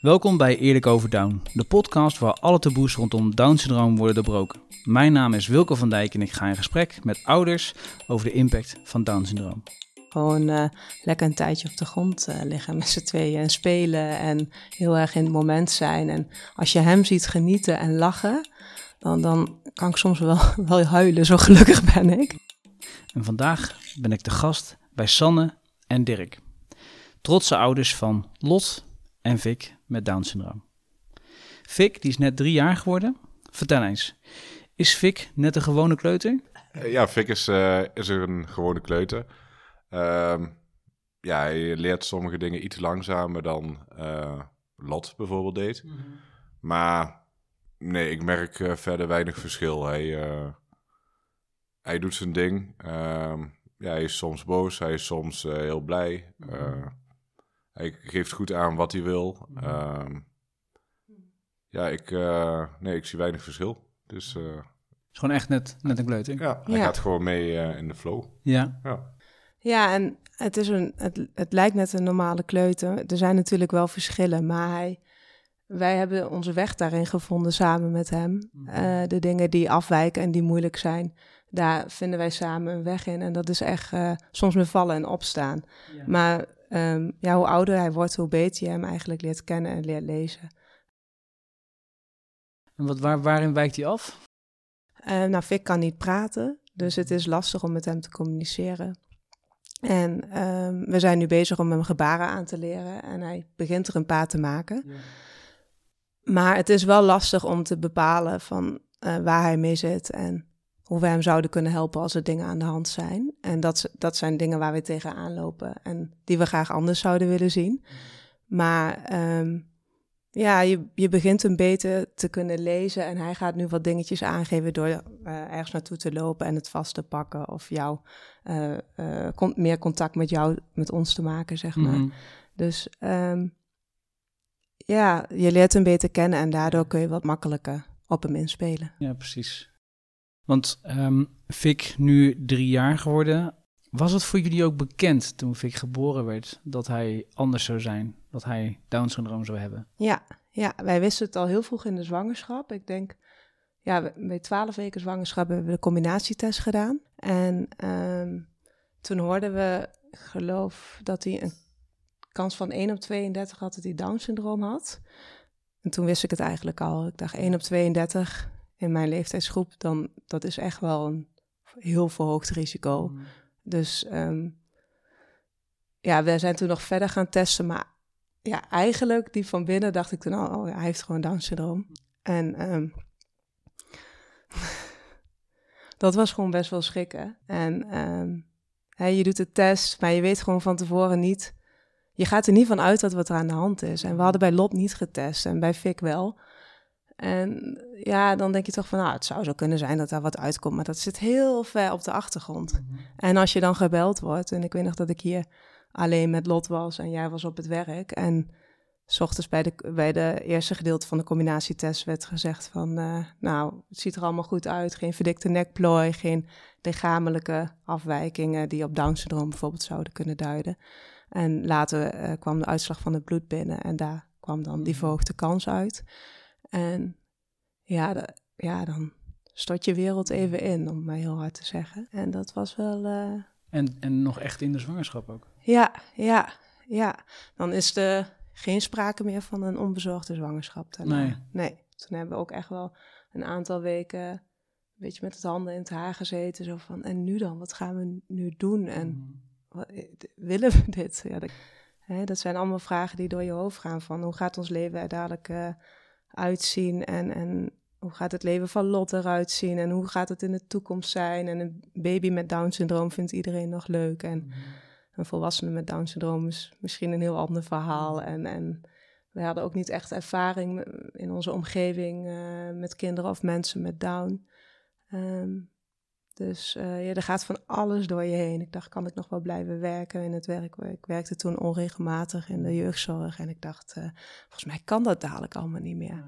Welkom bij Eerlijk Over Down, de podcast waar alle taboes rondom Down-syndroom worden doorbroken. Mijn naam is Wilco van Dijk en ik ga in gesprek met ouders over de impact van Down-syndroom. Gewoon uh, lekker een tijdje op de grond uh, liggen met z'n tweeën en spelen en heel erg in het moment zijn. En als je hem ziet genieten en lachen, dan, dan kan ik soms wel, wel huilen, zo gelukkig ben ik. En vandaag ben ik de gast bij Sanne en Dirk. Trotse ouders van Lot en Vic met Down-syndroom. Vic, die is net drie jaar geworden. Vertel eens, is Vic net een gewone kleuter? Ja, Vic is, uh, is een gewone kleuter. Uh, ja, hij leert sommige dingen iets langzamer dan uh, Lot bijvoorbeeld deed. Mm -hmm. Maar nee, ik merk verder weinig verschil. Hij, hij doet zijn ding. Ehm, ja, hij is soms boos, hij is soms heel blij. Mm -hmm. Hij geeft goed aan wat hij wil. Um, ja, ik, uh, nee, ik zie weinig verschil. Dus, uh, het is gewoon echt net, net een kleuter. Ja, hij ja. gaat gewoon mee uh, in de flow. Ja. Ja, ja en het, is een, het, het lijkt net een normale kleuter. Er zijn natuurlijk wel verschillen, maar hij, wij hebben onze weg daarin gevonden samen met hem. Uh, de dingen die afwijken en die moeilijk zijn, daar vinden wij samen een weg in. En dat is echt uh, soms met vallen en opstaan. Ja. Maar um, ja, hoe ouder hij wordt, hoe beter je hem eigenlijk leert kennen en leert lezen. En wat, waar, waarin wijkt hij af? Uh, nou, Vic kan niet praten, dus het is lastig om met hem te communiceren. En um, we zijn nu bezig om hem gebaren aan te leren en hij begint er een paar te maken. Ja. Maar het is wel lastig om te bepalen van uh, waar hij mee zit en hoe we hem zouden kunnen helpen als er dingen aan de hand zijn. En dat, dat zijn dingen waar we tegenaan lopen en die we graag anders zouden willen zien. Maar um, ja, je, je begint hem beter te kunnen lezen en hij gaat nu wat dingetjes aangeven door uh, ergens naartoe te lopen en het vast te pakken of jou uh, uh, komt meer contact met jou, met ons te maken, zeg maar. Mm -hmm. Dus um, ja, je leert hem beter kennen en daardoor kun je wat makkelijker op hem inspelen. Ja, precies. Want um, Vic, nu drie jaar geworden, was het voor jullie ook bekend toen Vic geboren werd dat hij anders zou zijn, dat hij Down-syndroom zou hebben? Ja, ja, wij wisten het al heel vroeg in de zwangerschap. Ik denk, ja, bij twaalf weken zwangerschap hebben we de combinatietest gedaan. En um, toen hoorden we, geloof dat hij een kans van 1 op 32 had dat hij Down-syndroom had. En toen wist ik het eigenlijk al. Ik dacht 1 op 32 in mijn leeftijdsgroep, dan dat is echt wel een heel verhoogd risico. Mm. Dus um, ja, we zijn toen nog verder gaan testen, maar ja, eigenlijk die van binnen dacht ik toen al, oh, hij heeft gewoon Down-syndroom. En um, dat was gewoon best wel schrikken. En um, hè, je doet de test, maar je weet gewoon van tevoren niet. Je gaat er niet van uit dat wat er aan de hand is. En we hadden bij Lot niet getest en bij Fik wel. En ja, dan denk je toch van, nou, het zou zo kunnen zijn dat daar wat uitkomt, maar dat zit heel ver op de achtergrond. Mm -hmm. En als je dan gebeld wordt, en ik weet nog dat ik hier alleen met Lot was en jij was op het werk. En s ochtends bij de, bij de eerste gedeelte van de combinatietest werd gezegd van, uh, nou, het ziet er allemaal goed uit, geen verdikte nekplooi, geen lichamelijke afwijkingen die op Down-syndroom bijvoorbeeld zouden kunnen duiden. En later uh, kwam de uitslag van het bloed binnen en daar kwam dan die verhoogde kans uit. En ja, de, ja, dan stort je wereld even in, om maar heel hard te zeggen. En dat was wel. Uh... En, en nog echt in de zwangerschap ook? Ja, ja, ja. Dan is er geen sprake meer van een onbezorgde zwangerschap. Daarna. Nee. Nee. Toen hebben we ook echt wel een aantal weken een beetje met het handen in het haar gezeten. Zo van, en nu dan? Wat gaan we nu doen? En mm. wat, willen we dit? Ja, dat, hè, dat zijn allemaal vragen die door je hoofd gaan. Van hoe gaat ons leven er dadelijk uh, uitzien? En, en hoe gaat het leven van Lot eruit zien? En hoe gaat het in de toekomst zijn? En een baby met Down-syndroom vindt iedereen nog leuk. En mm. een volwassene met Down-syndroom is misschien een heel ander verhaal. En, en we hadden ook niet echt ervaring in onze omgeving uh, met kinderen of mensen met Down. Um, dus uh, ja, er gaat van alles door je heen. Ik dacht, kan ik nog wel blijven werken in het werk? Ik werkte toen onregelmatig in de jeugdzorg. En ik dacht, uh, volgens mij kan dat dadelijk allemaal niet meer.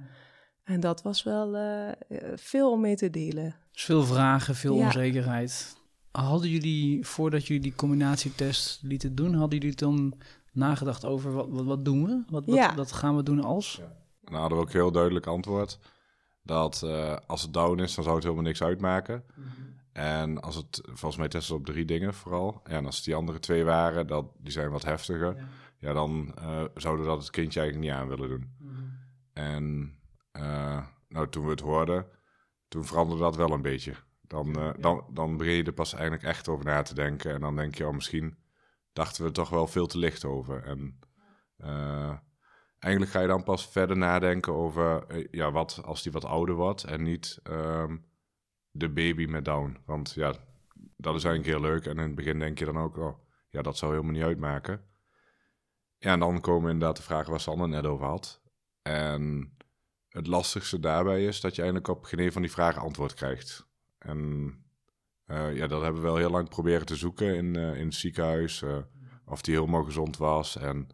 En dat was wel uh, veel om mee te delen. Dus veel vragen, veel ja. onzekerheid. Hadden jullie, voordat jullie die combinatietest lieten doen, hadden jullie dan nagedacht over wat, wat, wat doen we? Wat, wat, Ja. wat gaan we doen als? En dan hadden we ook heel duidelijk antwoord. Dat eh, als het down is, dan zou het helemaal niks uitmaken. En als het, volgens mij testen ze op drie dingen vooral. En als het die andere twee waren, dat, die zijn wat heftiger. Ja, dan eh, zouden dat het kindje eigenlijk niet aan willen doen. En eh, nou, toen we het hoorden, toen veranderde dat wel een beetje. Dan, eh, dan, dan begin je er pas eigenlijk echt over na te denken. En dan denk je, oh, misschien dachten we er toch wel veel te licht over. En eigenlijk ga je dan pas verder nadenken over, ja, wat als die wat ouder wordt en niet ehm, de baby met Down. Want ja, dat is eigenlijk heel leuk. En in het begin denk je dan ook, oh, ja, dat zou helemaal niet uitmaken. Ja, en dan komen inderdaad de vragen waar Sanne net over had. En het lastigste daarbij is dat je eigenlijk op geen een van die vragen antwoord krijgt. En eh, ja, dat hebben we wel heel lang proberen te zoeken in, eh, in het ziekenhuis. eh, of die helemaal gezond was en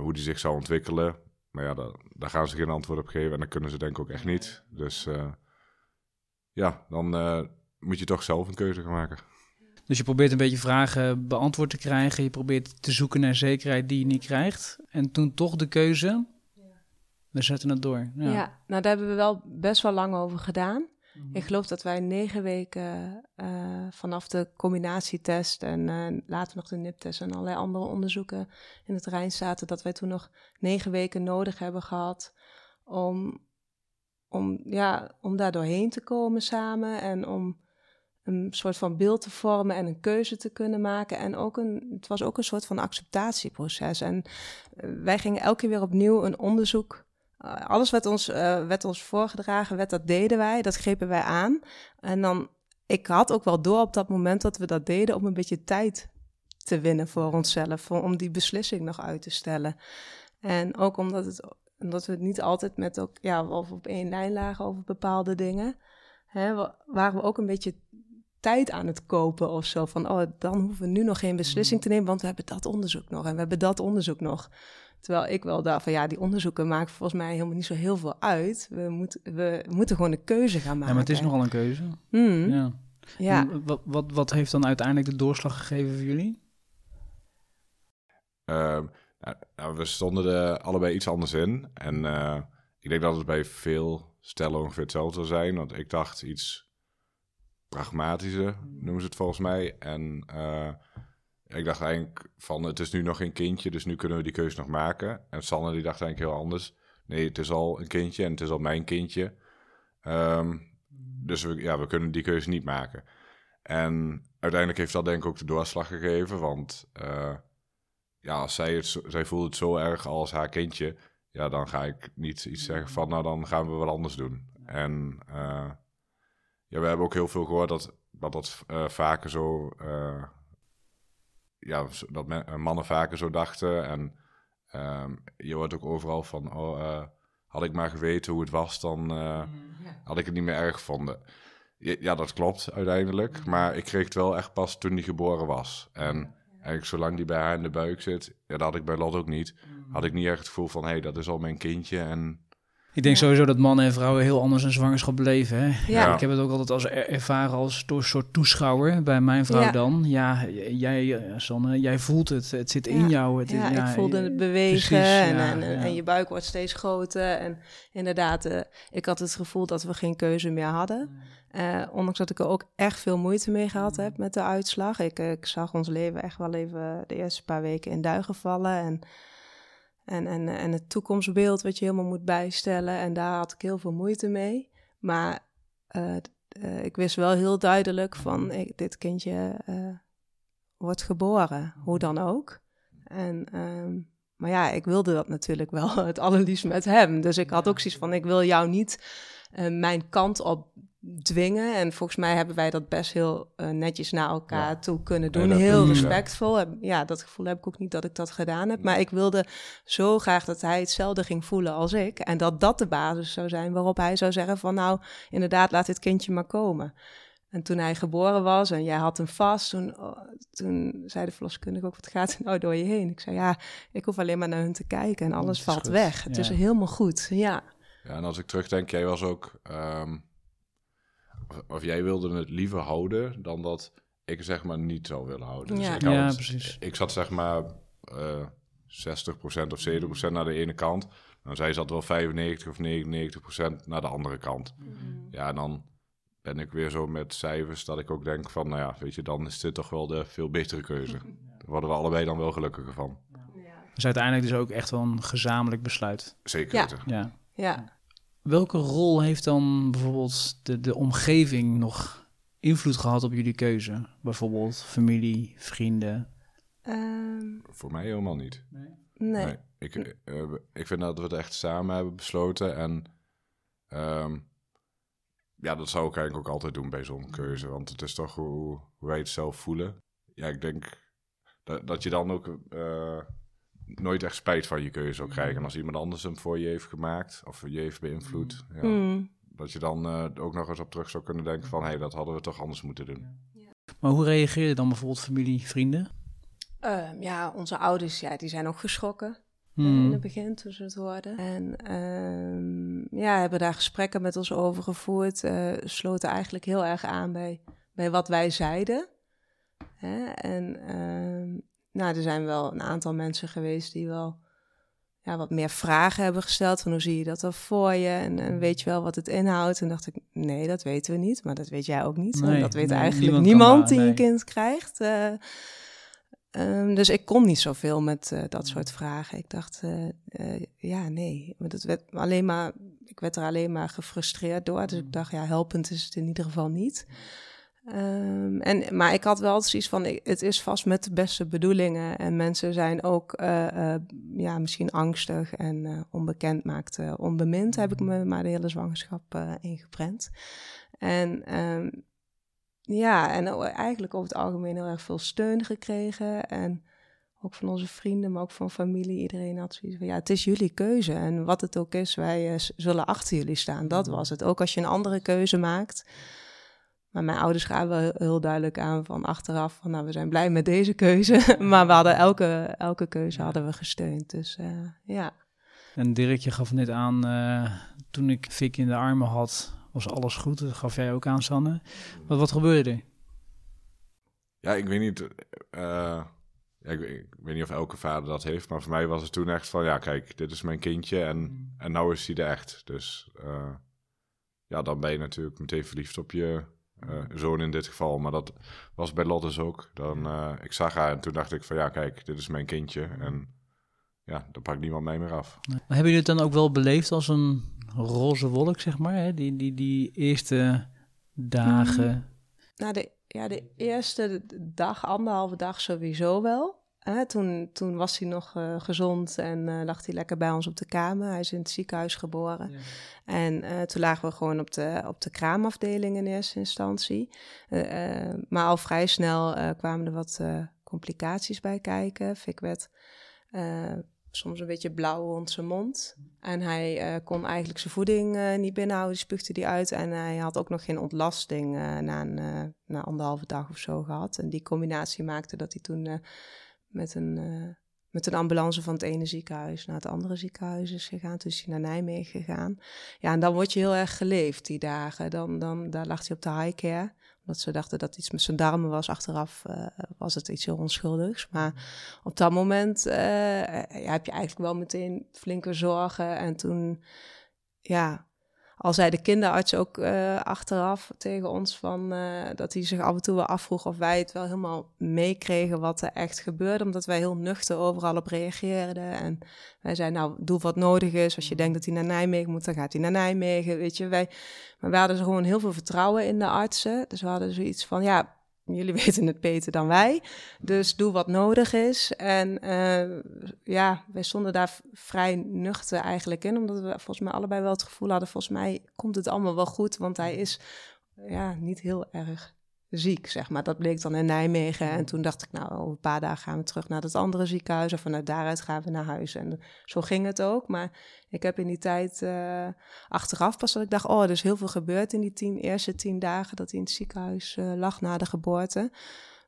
hoe die zich zou ontwikkelen. Maar ja, daar, daar gaan ze geen antwoord op geven en dat kunnen ze denk ik ook echt niet. Dus ja, dan eh, moet je toch zelf een keuze gaan maken. Dus je probeert een beetje vragen beantwoord te krijgen. Je probeert te zoeken naar zekerheid die je niet krijgt. En toen toch de keuze. We zetten het door. Ja. Ja. nou daar hebben we wel best wel lang over gedaan. Mhm. Ik geloof dat wij negen weken eh, vanaf de combinatietest en eh, later nog de NIP-test en allerlei andere onderzoeken in het terrein zaten, dat wij toen nog negen weken nodig hebben gehad om, om, ja, om daar doorheen te komen samen en om een soort van beeld te vormen en een keuze te kunnen maken. En ook een, het was ook een soort van acceptatieproces. En eh, wij gingen elke keer weer opnieuw een onderzoek uh, alles wat ons, uh, werd ons voorgedragen werd, dat deden wij, dat grepen wij aan. En dan, ik had ook wel door op dat moment dat we dat deden om een beetje tijd te winnen voor onszelf, om die beslissing nog uit te stellen. En ook omdat, het, omdat we het niet altijd met ook, ja, of op één lijn lagen over bepaalde dingen, hè, waren we ook een beetje tijd aan het kopen of zo. Van, oh, dan hoeven we nu nog geen beslissing te nemen, want we hebben dat onderzoek nog en we hebben dat onderzoek nog. Terwijl ik wel dacht van ja, die onderzoeken maken volgens mij helemaal niet zo heel veel uit. We, moet, we moeten gewoon een keuze gaan maken. Ja, maar het is nogal een keuze. Mm. Ja. ja. Wat, wat, wat heeft dan uiteindelijk de doorslag gegeven voor jullie? Uh, nou, we stonden er allebei iets anders in. En uh, ik denk dat het bij veel stellen ongeveer hetzelfde zou zijn. Want ik dacht iets pragmatischer, noemen ze het volgens mij. En uh, ik dacht eigenlijk van, het is nu nog geen kindje, dus nu kunnen we die keuze nog maken. En Sanne die dacht eigenlijk heel anders. Nee, het is al een kindje en het is al mijn kindje. Um, dus we, ja, we kunnen die keuze niet maken. En uiteindelijk heeft dat denk ik ook de doorslag gegeven, want uh, ja, als zij, het, zij voelt het zo erg als haar kindje, ja, dan ga ik niet iets zeggen van, nou dan gaan we wat anders doen. En uh, ja, we hebben ook heel veel gehoord dat dat, dat uh, vaker zo ja, dat men, mannen vaker zo dachten. En um, je hoort ook overal van, oh, had ik maar geweten hoe het was, dan uh, had ik het niet meer erg gevonden. Ja, dat klopt uiteindelijk. Maar ik kreeg het wel echt pas toen hij geboren was. En eigenlijk zolang die bij haar in de buik zit, ja, dat had ik bij Lot ook niet. Had ik niet echt het gevoel van, hé, hey, dat is al mijn kindje en... Ik denk ja. sowieso dat mannen en vrouwen heel anders een zwangerschap beleven. Hè? Ja. Ik heb het ook altijd als er ervaren als door soort toeschouwer bij mijn vrouw ja. dan. Ja, jij, Sanne, jij voelt het. Het zit in jou. Het, ja, ik voelde het bewegen precies, en, en, en, je buik wordt steeds groter. En inderdaad, uh, ik had het gevoel dat we geen keuze meer hadden. Uh, ondanks dat ik er ook echt veel moeite mee gehad heb met de uitslag. Ik, ik zag ons leven echt wel even de eerste paar weken in duigen vallen. En en, en, en het toekomstbeeld wat je helemaal moet bijstellen. En daar had ik heel veel moeite mee. Maar uh, uh, ik wist wel heel duidelijk van ik, dit kindje uh, wordt geboren, hoe dan ook. En, um, maar ja, ik wilde dat natuurlijk wel het allerliefst met hem. Dus ik had ook zoiets van ik wil jou niet mijn kant op dwingen. En volgens mij hebben wij dat best heel uh, netjes naar elkaar ja. toe kunnen doen. Nee, heel respectvol. Ja, dat gevoel heb ik ook niet dat ik dat gedaan heb. Maar ik wilde zo graag dat hij hetzelfde ging voelen als ik. En dat dat de basis zou zijn waarop hij zou zeggen van... nou, inderdaad, laat dit kindje maar komen. En toen hij geboren was en jij had hem vast, toen, oh, toen zei de verloskundige ook, wat gaat er nou door je heen? Ik zei, ja, ik hoef alleen maar naar hun te kijken en alles valt goed. weg. Het ja. is helemaal goed, ja. Ja, en als ik terugdenk, jij was ook... Um of jij wilde het liever houden dan dat ik zeg maar niet zou willen houden. Dus ja, ik, ja het, precies. ik zat zeg maar uh, 60% of 70% naar de ene kant. Dan zij zat wel 95 of 99% naar de andere kant. Mm. Ja, en dan ben ik weer zo met cijfers dat ik ook denk van, nou ja, weet je, dan is dit toch wel de veel betere keuze. Daar worden we allebei dan wel gelukkiger van. Dus uiteindelijk dus ook echt wel een gezamenlijk besluit. Zeker Ja. weten. Ja. Ja. Welke rol heeft dan bijvoorbeeld de, de omgeving nog invloed gehad op jullie keuze? Bijvoorbeeld familie, vrienden? Ehm, Voor mij helemaal niet. nee. Nee, ik, eh, ik vind dat we het echt samen hebben besloten. En ehm, ja, dat zou ik eigenlijk ook altijd doen bij zo'n keuze. Want het is toch hoe, hoe wij het zelf voelen. Ja, ik denk dat, dat je dan ook eh, nooit echt spijt van je keuze zou krijgen. En als iemand anders hem voor je heeft gemaakt of je heeft beïnvloed, ja, Mm. dat je dan eh, ook nog eens op terug zou kunnen denken van... hé, hey, dat hadden we toch anders moeten doen. Maar hoe reageerde dan bijvoorbeeld familie, vrienden? Ehm, ja, onze ouders, ja, die zijn ook geschrokken. eh, in het begin toen ze het hoorden. En ehm, ja, hebben daar gesprekken met ons over gevoerd. eh, sloten eigenlijk heel erg aan bij, bij wat wij zeiden. Hè? En ehm, nou, er zijn wel een aantal mensen geweest die wel ja, wat meer vragen hebben gesteld. Van hoe zie je dat dan voor je? En, en weet je wel wat het inhoudt? En dacht ik, nee, dat weten we niet. Maar dat weet jij ook niet. dat weet nee, eigenlijk niemand die nee. een kind krijgt. Eh, Ehm, dus ik kon niet zoveel met eh, dat soort vragen. Ik dacht, eh, ja, nee. Maar dat werd alleen maar, ik werd er alleen maar gefrustreerd door. Dus ik dacht, ja, helpend is het in ieder geval niet. Ehm, en, maar ik had wel zoiets van, ik- het is vast met de beste bedoelingen. En mensen zijn ook, eh, eh, ja, misschien angstig en eh, onbekend maakt onbemind. Heb ik me maar de hele zwangerschap ingeprent. En ehm, ja, en eigenlijk over het algemeen heel erg veel steun gekregen. En ook van onze vrienden, maar ook van familie. Iedereen had zoiets van, ja, het is jullie keuze. En wat het ook is, wij zullen achter jullie staan. Dat was het. Ook als je een andere keuze maakt. Maar mijn ouders gaven wel heel, heel duidelijk aan van achteraf... van nou, we zijn blij met deze keuze. maar we hadden elke, elke keuze hadden we gesteund. Dus eh, ja. En Dirk, je gaf net aan, eh, toen ik Fik in de armen had, was alles goed. Dat gaf jij ook aan, Sanne. Wat, wat gebeurde er? Ja, ik weet niet. eh, ja, ik, ik weet niet of elke vader dat heeft, maar voor mij was het toen echt van: ja, kijk, dit is mijn kindje en, en nou is hij er echt. Dus eh, ja, dan ben je natuurlijk meteen verliefd op je eh, zoon in dit geval. Maar dat was bij Lottes ook. Dan, eh, ik zag haar en toen dacht ik van: ja, kijk, dit is mijn kindje. En ja, dan pakt niemand mij meer af. Maar hebben jullie het dan ook wel beleefd als een roze wolk, zeg maar? Hè? Die, die, die eerste dagen. Nou, de, ja, de eerste dag, anderhalve dag sowieso wel. Toen, toen was hij nog eh, gezond en eh, lag hij lekker bij ons op de kamer. Hij is in het ziekenhuis geboren. En eh, toen lagen we gewoon op de, op de kraamafdeling in eerste instantie. Maar al vrij snel kwamen er wat complicaties bij kijken. Fik werd soms een beetje blauw rond zijn mond. En hij kon eigenlijk zijn voeding niet binnenhouden, die spuugde die uit. En hij had ook nog geen ontlasting na, een, na anderhalve dag of zo gehad. En die combinatie maakte dat hij toen met, een, eh, met een ambulance van het ene ziekenhuis naar het andere ziekenhuis is gegaan. Toen is hij naar Nijmegen gegaan. Ja, en dan word je heel erg geleefd die dagen. Dan, dan, daar lag hij op de high care omdat ze dachten dat iets met zijn darmen was. Achteraf eh, was het iets heel onschuldigs. Maar op dat moment eh, heb je eigenlijk wel meteen flinke zorgen. En toen, ja, al zei de kinderarts ook eh, achteraf tegen ons van eh, dat hij zich af en toe wel afvroeg of wij het wel helemaal meekregen wat er echt gebeurde, omdat wij heel nuchter overal op reageerden. En wij zeiden, nou, doe wat nodig is. Als je denkt dat hij naar Nijmegen moet, dan gaat hij naar Nijmegen. Weet je, wij, maar we hadden gewoon heel veel vertrouwen in de artsen. Dus we hadden zoiets van, ja, jullie weten het beter dan wij. Dus doe wat nodig is. En uh, ja, wij stonden daar vrij nuchter eigenlijk in. Omdat we volgens mij allebei wel het gevoel hadden... volgens mij komt het allemaal wel goed. Want hij is ja, niet heel erg ziek, zeg maar. Dat bleek dan in Nijmegen. En toen dacht ik, nou, over een paar dagen gaan we terug naar dat andere ziekenhuis. En vanuit daaruit gaan we naar huis. En zo ging het ook. Maar ik heb in die tijd uh, achteraf pas dat ik dacht... oh, er is heel veel gebeurd in die tien, eerste tien dagen... dat hij in het ziekenhuis uh, lag na de geboorte.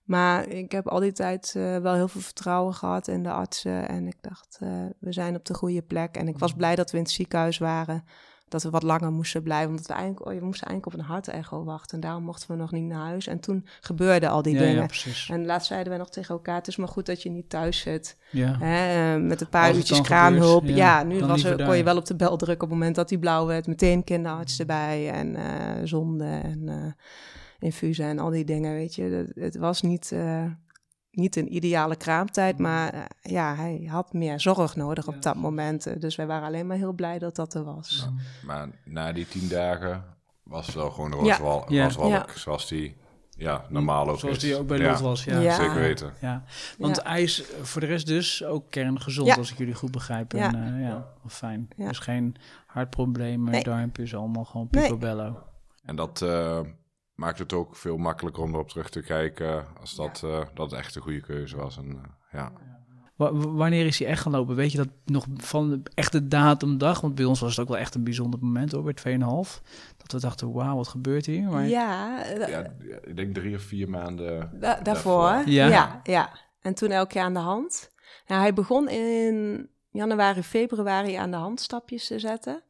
Maar ik heb al die tijd uh, wel heel veel vertrouwen gehad in de artsen. En ik dacht, we zijn op de goede plek. En ik was blij dat we in het ziekenhuis waren. Dat we wat langer moesten blijven. Want we, eigenlijk, oh, je moest eigenlijk op een hartecho wachten. En daarom mochten we nog niet naar huis. En toen gebeurden al die Ja, dingen. ja. En laatst zeiden we nog tegen elkaar: het is maar goed dat je niet thuis zit. Ja. Hè, eh, met een paar uurtjes kraamhulp. ja, nu was er, kon je wel op de bel drukken op het moment dat die blauw werd. Meteen kinderarts erbij en eh zonde en infusen en al die dingen, weet je. Het, het was niet, niet een ideale kraamtijd, maar eh, ja, hij had meer zorg nodig op dat moment. Eh, Dus wij waren alleen maar heel blij dat dat er was. Maar na die tien dagen was het wel gewoon Ja. rooswal Ja. rooswalk, Ja. zoals die ja, normaal ook Zoals is. die ook bij Ja, Lot was, ja. Ja. Zeker weten. Ja, want Ja. hij is voor de rest dus ook kerngezond, Ja. als ik jullie goed begrijp. Ja. En, eh, ja, fijn. Ja. Dus geen hartproblemen, Nee. darmpjes, allemaal gewoon Nee. picobello. En dat eh, maakt het ook veel makkelijker om erop terug te kijken als dat, eh, dat echt een goede keuze was. En, eh, ja. Wa- wa- wanneer is hij echt gaan lopen? Weet je dat nog van de echte datum dag? Want bij ons was het ook wel echt een bijzonder moment hoor, bij 2,5. Dat we dachten, wauw, wat gebeurt hier? Maar, Ja, eh, Ja, ik denk drie of vier maanden Da- daarvoor. Ja. Ja. ja, En toen elke keer aan de hand. Nou, hij begon in januari, februari aan de hand stapjes te zetten.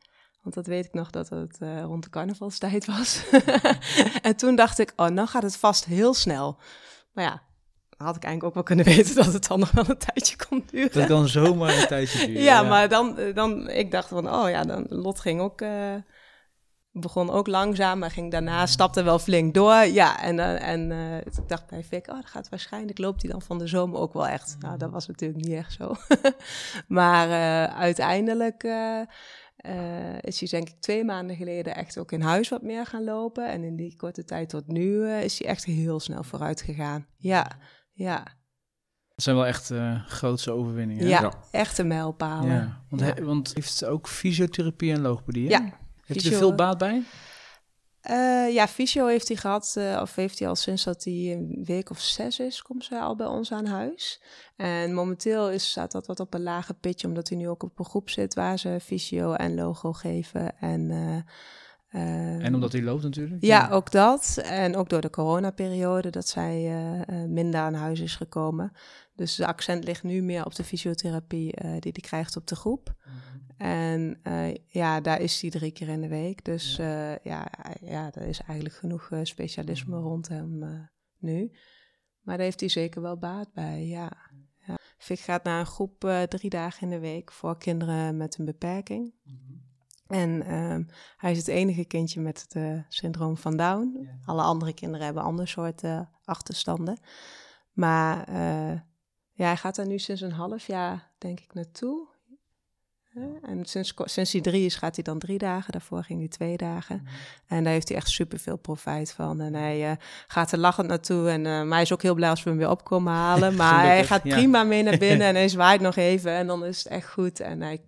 Want dat weet ik nog dat het eh, rond de carnavalstijd was. en toen dacht ik, oh, nou gaat het vast heel snel. Maar ja, dan had ik eigenlijk ook wel kunnen weten dat het dan nog wel een tijdje kon duren. Dat kan zomaar een tijdje duren. Ja, maar dan, eh, dan, ik dacht van, oh ja, dan, Lot ging ook, eh, begon ook langzaam, maar ging daarna, stapte wel flink door. Ja, en, en ik dacht bij Vic, oh, dat gaat waarschijnlijk, loopt hij dan van de zomer ook wel echt. Nou, dat was natuurlijk niet echt zo. maar uiteindelijk eh, is hij denk ik twee maanden geleden echt ook in huis wat meer gaan lopen. En in die korte tijd tot nu eh, is hij echt heel snel vooruit gegaan. Ja, ja, Dat zijn wel echt eh grootse overwinningen. ja? Ja. echte mijlpalen. Ja, want, Ja. Hij, want heeft ook fysiotherapie en logopedie, hè? Ja, Heeft er veel baat bij? Eh, ja, fysio heeft hij gehad, eh, of heeft hij al sinds dat hij een week of zes is, komt zij al bij ons aan huis. En momenteel is, staat dat wat op een lage pitje, omdat hij nu ook op een groep zit waar ze fysio en logo geven. En, eh, En omdat hij loopt natuurlijk. ja, ook dat. En ook door de coronaperiode dat zij eh, eh, minder aan huis is gekomen. Dus de accent ligt nu meer op de fysiotherapie eh, die hij krijgt op de groep. En eh, ja, daar is hij drie keer in de week. Dus ja, ja, ja er is eigenlijk genoeg specialisme rond hem nu. Maar daar heeft hij zeker wel baat bij, ja. ja. Vic gaat naar een groep drie dagen in de week voor kinderen met een beperking. En ehm, hij is het enige kindje met het eh, syndroom van Down. Alle andere kinderen hebben andere soorten achterstanden. Maar eh, ja, hij gaat daar nu sinds een half jaar, denk ik, naartoe. En sinds, sinds hij drie is, gaat hij dan drie dagen. Daarvoor ging hij twee dagen. En daar heeft hij echt superveel profijt van. En hij eh, gaat er lachend naartoe. En, eh, maar hij is ook heel blij als we hem weer op komen halen. Maar hij gaat prima mee naar binnen en hij zwaait nog even. En dan is het echt goed. En hij,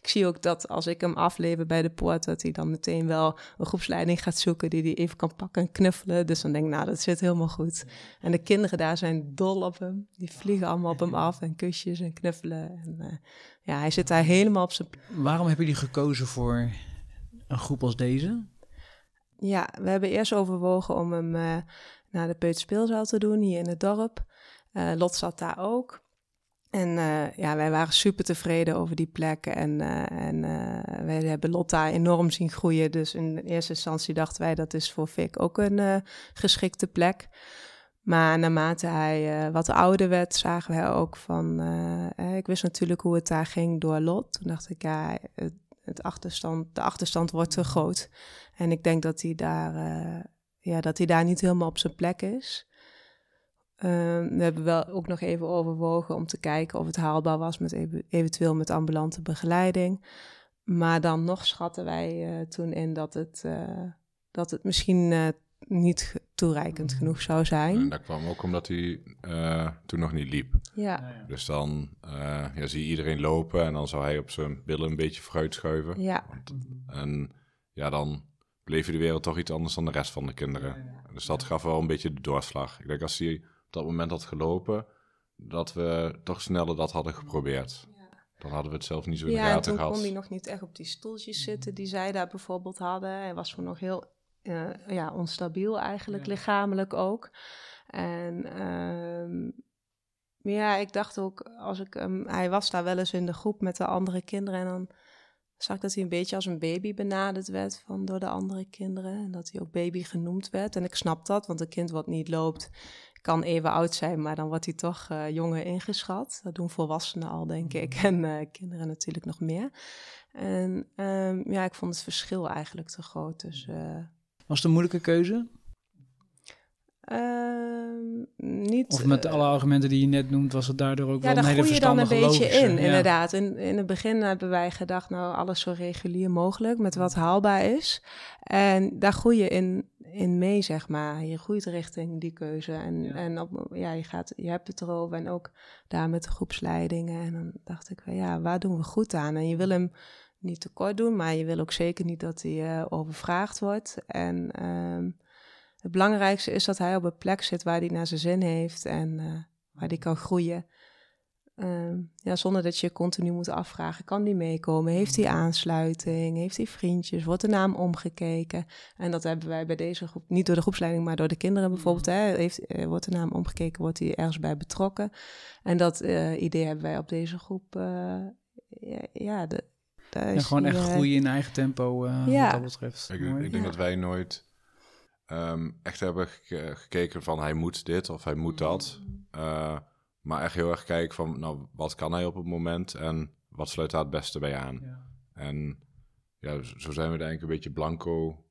ik zie ook dat als ik hem aflever bij de poort... dat hij dan meteen wel een groepsleiding gaat zoeken... die hij even kan pakken en knuffelen. Dus dan denk ik, nou, dat zit helemaal goed. En de kinderen daar zijn dol op hem. Die vliegen allemaal op hem af en kusjes en knuffelen. En, eh, ja, hij zit daar helemaal op zijn Waarom hebben jullie gekozen voor een groep als deze? Ja, we hebben eerst overwogen om hem eh, naar de Peuterspeelzaal te doen, hier in het dorp. Eh, Lot zat daar ook. En eh, ja, wij waren super tevreden over die plek. En, eh, en eh, wij hebben Lot daar enorm zien groeien. Dus in eerste instantie dachten wij dat is voor Vic ook een geschikte plek. Maar naarmate hij wat ouder werd, zagen wij ook van... ik wist natuurlijk hoe het daar ging door Lot. Toen dacht ik, ja, het, het achterstand, de achterstand wordt te groot. En ik denk dat hij daar, ja, dat hij daar niet helemaal op zijn plek is. Ehm, we hebben wel ook nog even overwogen om te kijken of het haalbaar was met ev- eventueel met ambulante begeleiding. Maar dan nog schatten wij eh, toen in dat het, eh, dat het misschien eh, niet toereikend genoeg zou En zijn. dat kwam ook omdat hij eh, toen nog niet liep. Ja, Dus dan eh, ja, zie je iedereen lopen en dan zou hij op zijn billen een beetje vooruit schuiven. ja, En ja, dan bleef je de wereld toch iets anders dan de rest van de kinderen. Dus dat gaf wel een beetje de doorslag. Ik denk als hij dat moment had gelopen, dat we toch sneller dat hadden geprobeerd. Dan hadden we het zelf niet zo in de ja en gaten toen gehad. kon hij nog niet echt op die stoeltjes zitten die zij daar bijvoorbeeld hadden. Hij was toen nog heel eh, ja, onstabiel eigenlijk, lichamelijk ook. En ehm, ja, ik dacht ook, als ik hem, hij was daar wel eens in de groep met de andere kinderen en dan zag ik dat hij een beetje als een baby benaderd werd van door de andere kinderen. En dat hij ook baby genoemd werd. En ik snap dat, want een kind wat niet loopt kan even oud zijn, maar dan wordt hij toch uh, jonger ingeschat. Dat doen volwassenen al, denk ik. En uh, kinderen natuurlijk nog meer. En um, ja, ik vond het verschil eigenlijk te groot. Dus, uh, Was het een moeilijke keuze? Uh, niet, of met alle argumenten die je net noemt, was het daardoor ook ja, wel een hele je dan een beetje in, ja. inderdaad. In, in het begin hebben wij gedacht, nou, alles zo regulier mogelijk, met wat haalbaar is. En daar groei je in, in mee, zeg maar. Je groeit richting die keuze. En, ja. en op, ja, je, gaat, je hebt het erover en ook daar met de groepsleidingen. En dan dacht ik, ja, waar doen we goed aan? En je wil hem niet tekort doen, maar je wil ook zeker niet dat hij uh, overvraagd wordt. En... Um, het belangrijkste is dat hij op een plek zit waar hij naar zijn zin heeft en uh, waar hij kan groeien. Uh, ja, zonder dat je continu moet afvragen, kan die meekomen? Heeft hij aansluiting? Heeft hij vriendjes? Wordt de naam omgekeken? En dat hebben wij bij deze groep, niet door de groepsleiding, maar door de kinderen bijvoorbeeld. Hè, heeft, uh, wordt de naam omgekeken? Wordt hij ergens bij betrokken? En dat uh, idee hebben wij op deze groep. ja, ja, de, ja, gewoon echt groeien in eigen tempo ja. wat dat betreft. Ik, ik denk dat wij nooit um, echt hebben gekeken van hij moet dit of hij moet dat. Uh, maar echt heel erg kijken van nou, wat kan hij op het moment en wat sluit daar het beste bij aan. Ja. En ja, zo zijn we er eigenlijk een beetje blanco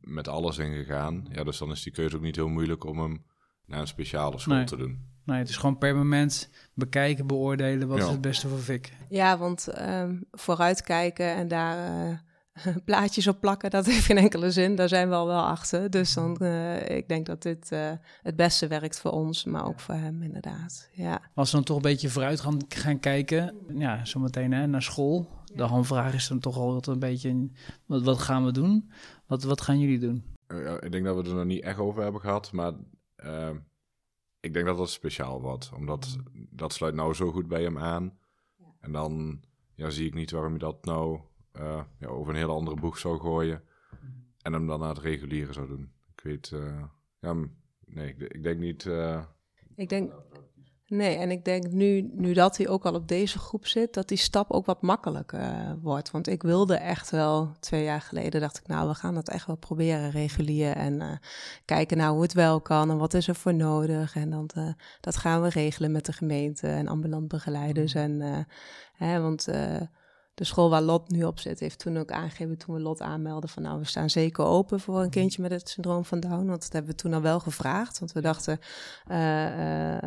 met alles ingegaan. Ja, dus dan is die keuze ook niet heel moeilijk om hem naar een speciale school nee. te doen. Nee, het is gewoon per moment bekijken, beoordelen wat ja. is het beste voor Vic. Ja, want um, vooruitkijken en daar uh, plaatjes op plakken, dat heeft geen enkele zin. Daar zijn we al wel achter. Dus dan, uh, ik denk dat dit uh, het beste werkt voor ons, maar ook voor hem inderdaad. Ja. Als we dan toch een beetje vooruit gaan, gaan kijken, ja, zometeen hè, naar school. De handvraag is dan toch al een beetje, wat, wat gaan we doen? Wat, wat gaan jullie doen? Uh, ik denk dat we er nog niet echt over hebben gehad, maar ehm, ik denk dat dat speciaal wordt. Omdat dat sluit nou zo goed bij hem aan. En dan ja, zie ik niet waarom je dat nou uh, ja, over een hele andere boeg zou gooien. En hem dan naar het reguliere zou doen. Ik weet, uh, ja, nee, ik, ik denk niet. Uh, ik denk, nee, en ik denk nu, nu dat hij ook al op deze groep zit, dat die stap ook wat makkelijker wordt. Want ik wilde echt wel, twee jaar geleden dacht ik, nou, we gaan dat echt wel proberen regulier. En kijken naar hoe het wel kan en wat is er voor nodig. En dan, dat gaan we regelen met de gemeente en ambulant begeleiders. En, hè, want de school waar Lot nu op zit, heeft toen ook aangegeven, toen we Lot aanmelden, van nou, we staan zeker open voor een kindje met het syndroom van Down. Want dat hebben we toen al wel gevraagd. Want we dachten, uh, uh,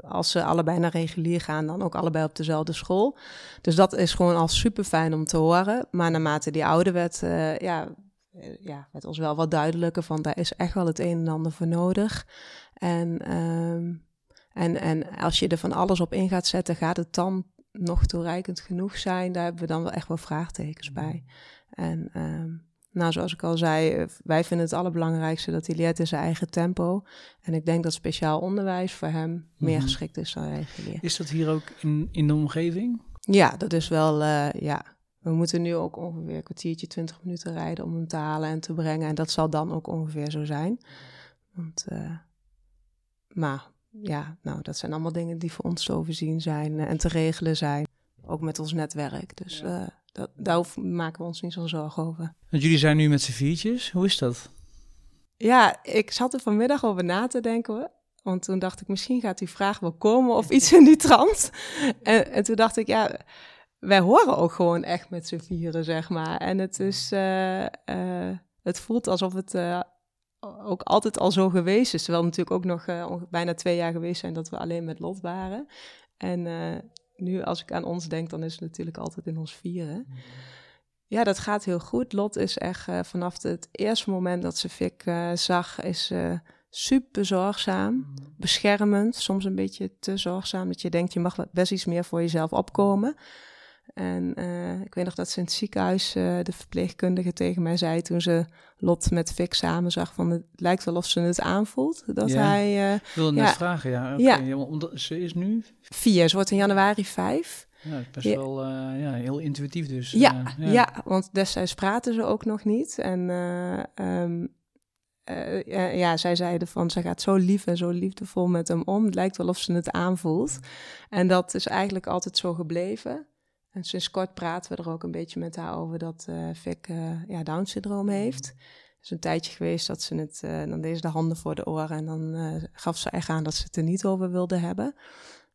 als ze allebei naar regulier gaan, dan ook allebei op dezelfde school. Dus dat is gewoon al super fijn om te horen. Maar naarmate die ouder werd, uh, ja, ja, werd ons wel wat duidelijker van, daar is echt wel het een en ander voor nodig. En, um, en, en als je er van alles op in gaat zetten, gaat het dan nog toereikend genoeg zijn, daar hebben we dan wel echt wel vraagtekens bij. En um, nou, zoals ik al zei, wij vinden het allerbelangrijkste dat hij leert in zijn eigen tempo. En ik denk dat speciaal onderwijs voor hem meer geschikt is dan regulier. Is dat hier ook in, in de omgeving? Ja, dat is wel, uh, ja. We moeten nu ook ongeveer een kwartiertje, twintig minuten rijden om hem te halen en te brengen. En dat zal dan ook ongeveer zo zijn. Want, uh, maar ja, nou, dat zijn allemaal dingen die voor ons te overzien zijn en te regelen zijn. Ook met ons netwerk. Dus ja. uh, dat, daar maken we ons niet zo'n zorgen over. Want jullie zijn nu met z'n viertjes. Hoe is dat? Ja, ik zat er vanmiddag over na te denken. Want toen dacht ik, misschien gaat die vraag wel komen of iets in die trant. En, en toen dacht ik, ja, wij horen ook gewoon echt met z'n vieren, zeg maar. En het is, uh, uh, het voelt alsof het ook altijd al zo geweest is. Terwijl natuurlijk ook nog uh, bijna twee jaar geweest zijn dat we alleen met Lot waren. En uh, nu als ik aan ons denk, dan is het natuurlijk altijd in ons vieren. Ja, dat gaat heel goed. Lot is echt uh, vanaf het eerste moment dat ze Vic zag, is super zorgzaam, beschermend. Soms een beetje te zorgzaam, dat je denkt je mag best iets meer voor jezelf opkomen. En uh, ik weet nog dat ze in het ziekenhuis uh, de verpleegkundige tegen mij zei toen ze Lot met Vic samen zag van het lijkt wel of ze het aanvoelt. Dat ja. hij. Uh, ik wilde net vragen, ja. Okay. ja. Omdat ze is nu vier, ze wordt in januari vijf. Ja, best ja. wel ja, heel intuïtief dus. Ja, ja. ja. want destijds praten ze ook nog niet. En uh, ja, ja, zij zeiden van ze gaat zo lief en zo liefdevol met hem om. Het lijkt wel of ze het aanvoelt. En dat is eigenlijk altijd zo gebleven. En sinds kort praten we er ook een beetje met haar over dat uh, Vic ja, Down-syndroom heeft. Het is een tijdje geweest dat ze het, dan deed ze de handen voor de oren en dan gaf ze echt aan dat ze het er niet over wilde hebben.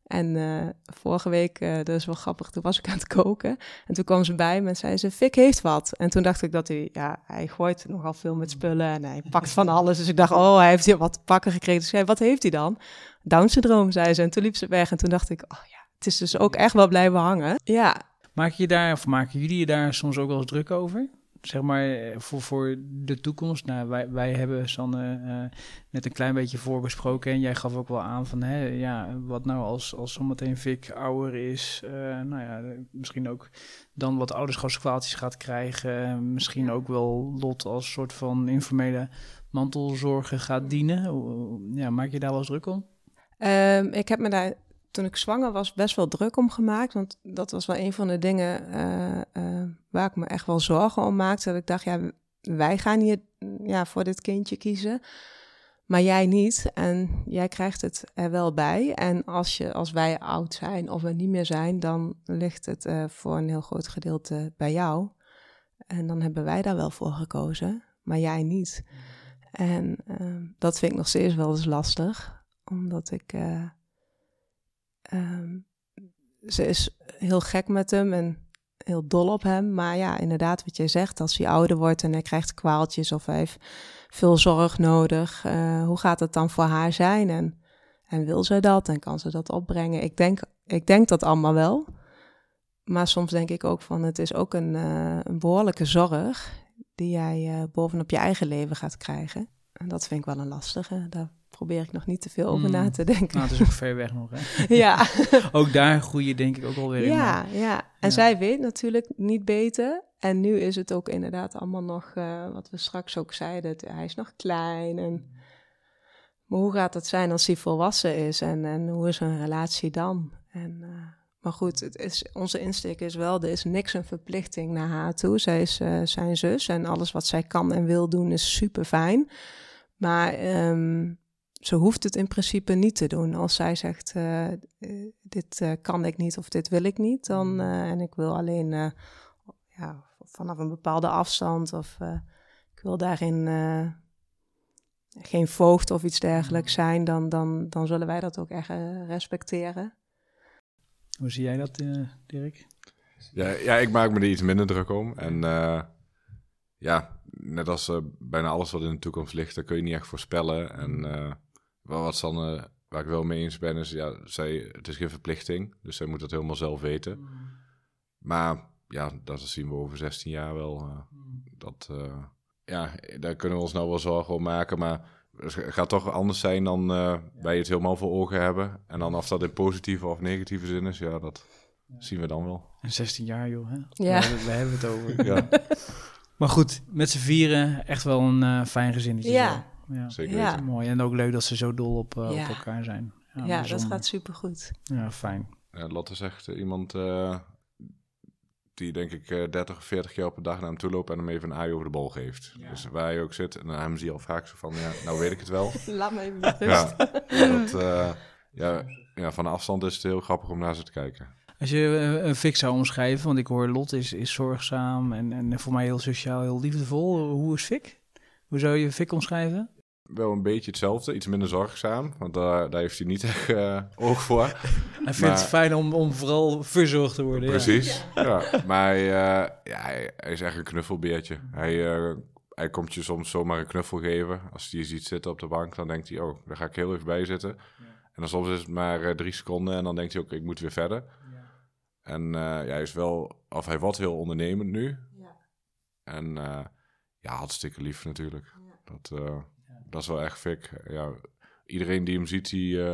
En uh, vorige week, uh, dat is wel grappig, toen was ik aan het koken. En toen kwam ze bij me en zei ze, Fik heeft wat. En toen dacht ik dat hij, ja, hij gooit nogal veel met spullen en hij pakt van alles. Dus ik dacht, oh, hij heeft hier wat te pakken gekregen. Dus zei, wat heeft hij dan? Down-syndroom, zei ze. En toen liep ze weg en toen dacht ik, oh ja, het is dus ook echt wel blijven hangen. Ja. Maak je daar, of maken jullie je daar soms ook wel eens druk over? zeg maar, eh, voor, voor de toekomst. Nou, wij, wij hebben Sanne uh, net een klein beetje voorbesproken. En jij gaf ook wel aan van, hè, ja, wat nou als, als zometeen Vic ouder is. Uh, nou ja, misschien ook dan wat ouderschapskwaaltjes gaat krijgen. Misschien ook wel Lot als soort van informele mantelzorger gaat dienen. Ja, maak je daar wel eens druk om? Um, ik heb me daar toen ik zwanger was best wel druk om gemaakt. Want dat was wel een van de dingen uh, uh, waar ik me echt wel zorgen om maakte. Dat ik dacht, ja, wij gaan hier ja, voor dit kindje kiezen. Maar jij niet. En jij krijgt het er wel bij. En als, je, als wij oud zijn of we niet meer zijn, dan ligt het uh, voor een heel groot gedeelte bij jou. En dan hebben wij daar wel voor gekozen, maar jij niet. En dat vind ik nog steeds wel eens lastig, omdat ik Ehm, ze is heel gek met hem en heel dol op hem. Maar ja, inderdaad, wat jij zegt, als hij ouder wordt en hij krijgt kwaaltjes of hij heeft veel zorg nodig, uh, hoe gaat het dan voor haar zijn? En, en wil ze dat en kan ze dat opbrengen? Ik denk, ik denk dat allemaal wel. Maar soms denk ik ook van het is ook een, uh, een behoorlijke zorg die jij uh, bovenop je eigen leven gaat krijgen. En dat vind ik wel een lastige. Daar probeer ik nog niet te veel over na hmm. te denken. Nou, het is ook ver weg nog, hè? ja. ook daar groei je denk ik ook alweer ja, in. Ja, en zij weet natuurlijk niet beter. En nu is het ook inderdaad allemaal nog, uh, wat we straks ook zeiden, hij is nog klein. En, maar hoe gaat het zijn als hij volwassen is? En, en hoe is een relatie dan? En, uh, maar goed, het is, onze insteek is wel, er is niks een verplichting naar haar toe. Zij is uh, zijn zus en alles wat zij kan en wil doen is super fijn. Maar um, ze hoeft het in principe niet te doen. Als zij zegt, uh, dit uh, kan ik niet of dit wil ik niet, dan, uh, en ik wil alleen ja, vanaf een bepaalde afstand of ik wil daarin geen voogd of iets dergelijks zijn, dan, dan, dan zullen wij dat ook echt respecteren. Hoe zie jij dat, Dirk? Ja, ja, ik maak me er iets minder druk om. En ja, net als bijna alles wat in de toekomst ligt, daar kun je niet echt voorspellen. En wel wat Sanne, waar ik wel mee eens ben, is ja, zij, het is geen verplichting. Dus zij moet dat helemaal zelf weten. Mm. Maar ja, dat zien we over 16 jaar wel. Uh, dat, uh, ja, daar kunnen we ons nou wel zorgen om maken. Maar het gaat toch anders zijn dan uh, wij het helemaal voor ogen hebben. En dan of dat in positieve of negatieve zin is, ja, dat zien we dan wel. En 16 jaar, joh. Hè? Ja. We, hebben, we hebben het over. ja. Maar goed, met z'n vieren echt wel een fijn gezinnetje. Ja, ja. Zeker ja. Mooi. En ook leuk dat ze zo dol op, uh, op elkaar zijn. Ja, ja dat gaat supergoed. Ja, fijn. Ja, Lotte zegt uh, iemand uh, die denk ik 30 of 40 keer op een dag naar hem toe loopt en hem even een aai over de bal geeft. Dus waar hij ook zit en hem zie je al vaak zo van, ja, nou weet ik het wel. Laat me even rust. ja, dat, ja, ja, van afstand is het heel grappig om naar ze te kijken. Als je een fix zou omschrijven, want ik hoor Lot is, is zorgzaam en, en voor mij heel sociaal, heel liefdevol. Hoe is Fik? Hoe zou je Fik omschrijven? Wel een beetje hetzelfde, iets minder zorgzaam, want daar, daar heeft hij niet echt uh, oog voor. Hij vindt het fijn om, om vooral verzorgd te worden. Precies, ja. ja. Maar hij, uh, ja, hij, hij, is echt een knuffelbeertje. Hij, uh, hij komt je soms zomaar een knuffel geven. Als hij je ziet zitten op de bank, dan denkt hij, oh, daar ga ik heel even bij zitten. Ja. En dan soms is het maar drie seconden en dan denkt hij ook, ik moet weer verder. Ja. En ja, hij is wel, of hij wordt heel ondernemend nu. Ja. En ja, hartstikke lief natuurlijk. Dat dat is wel echt fik. Ja, iedereen die hem ziet, die uh,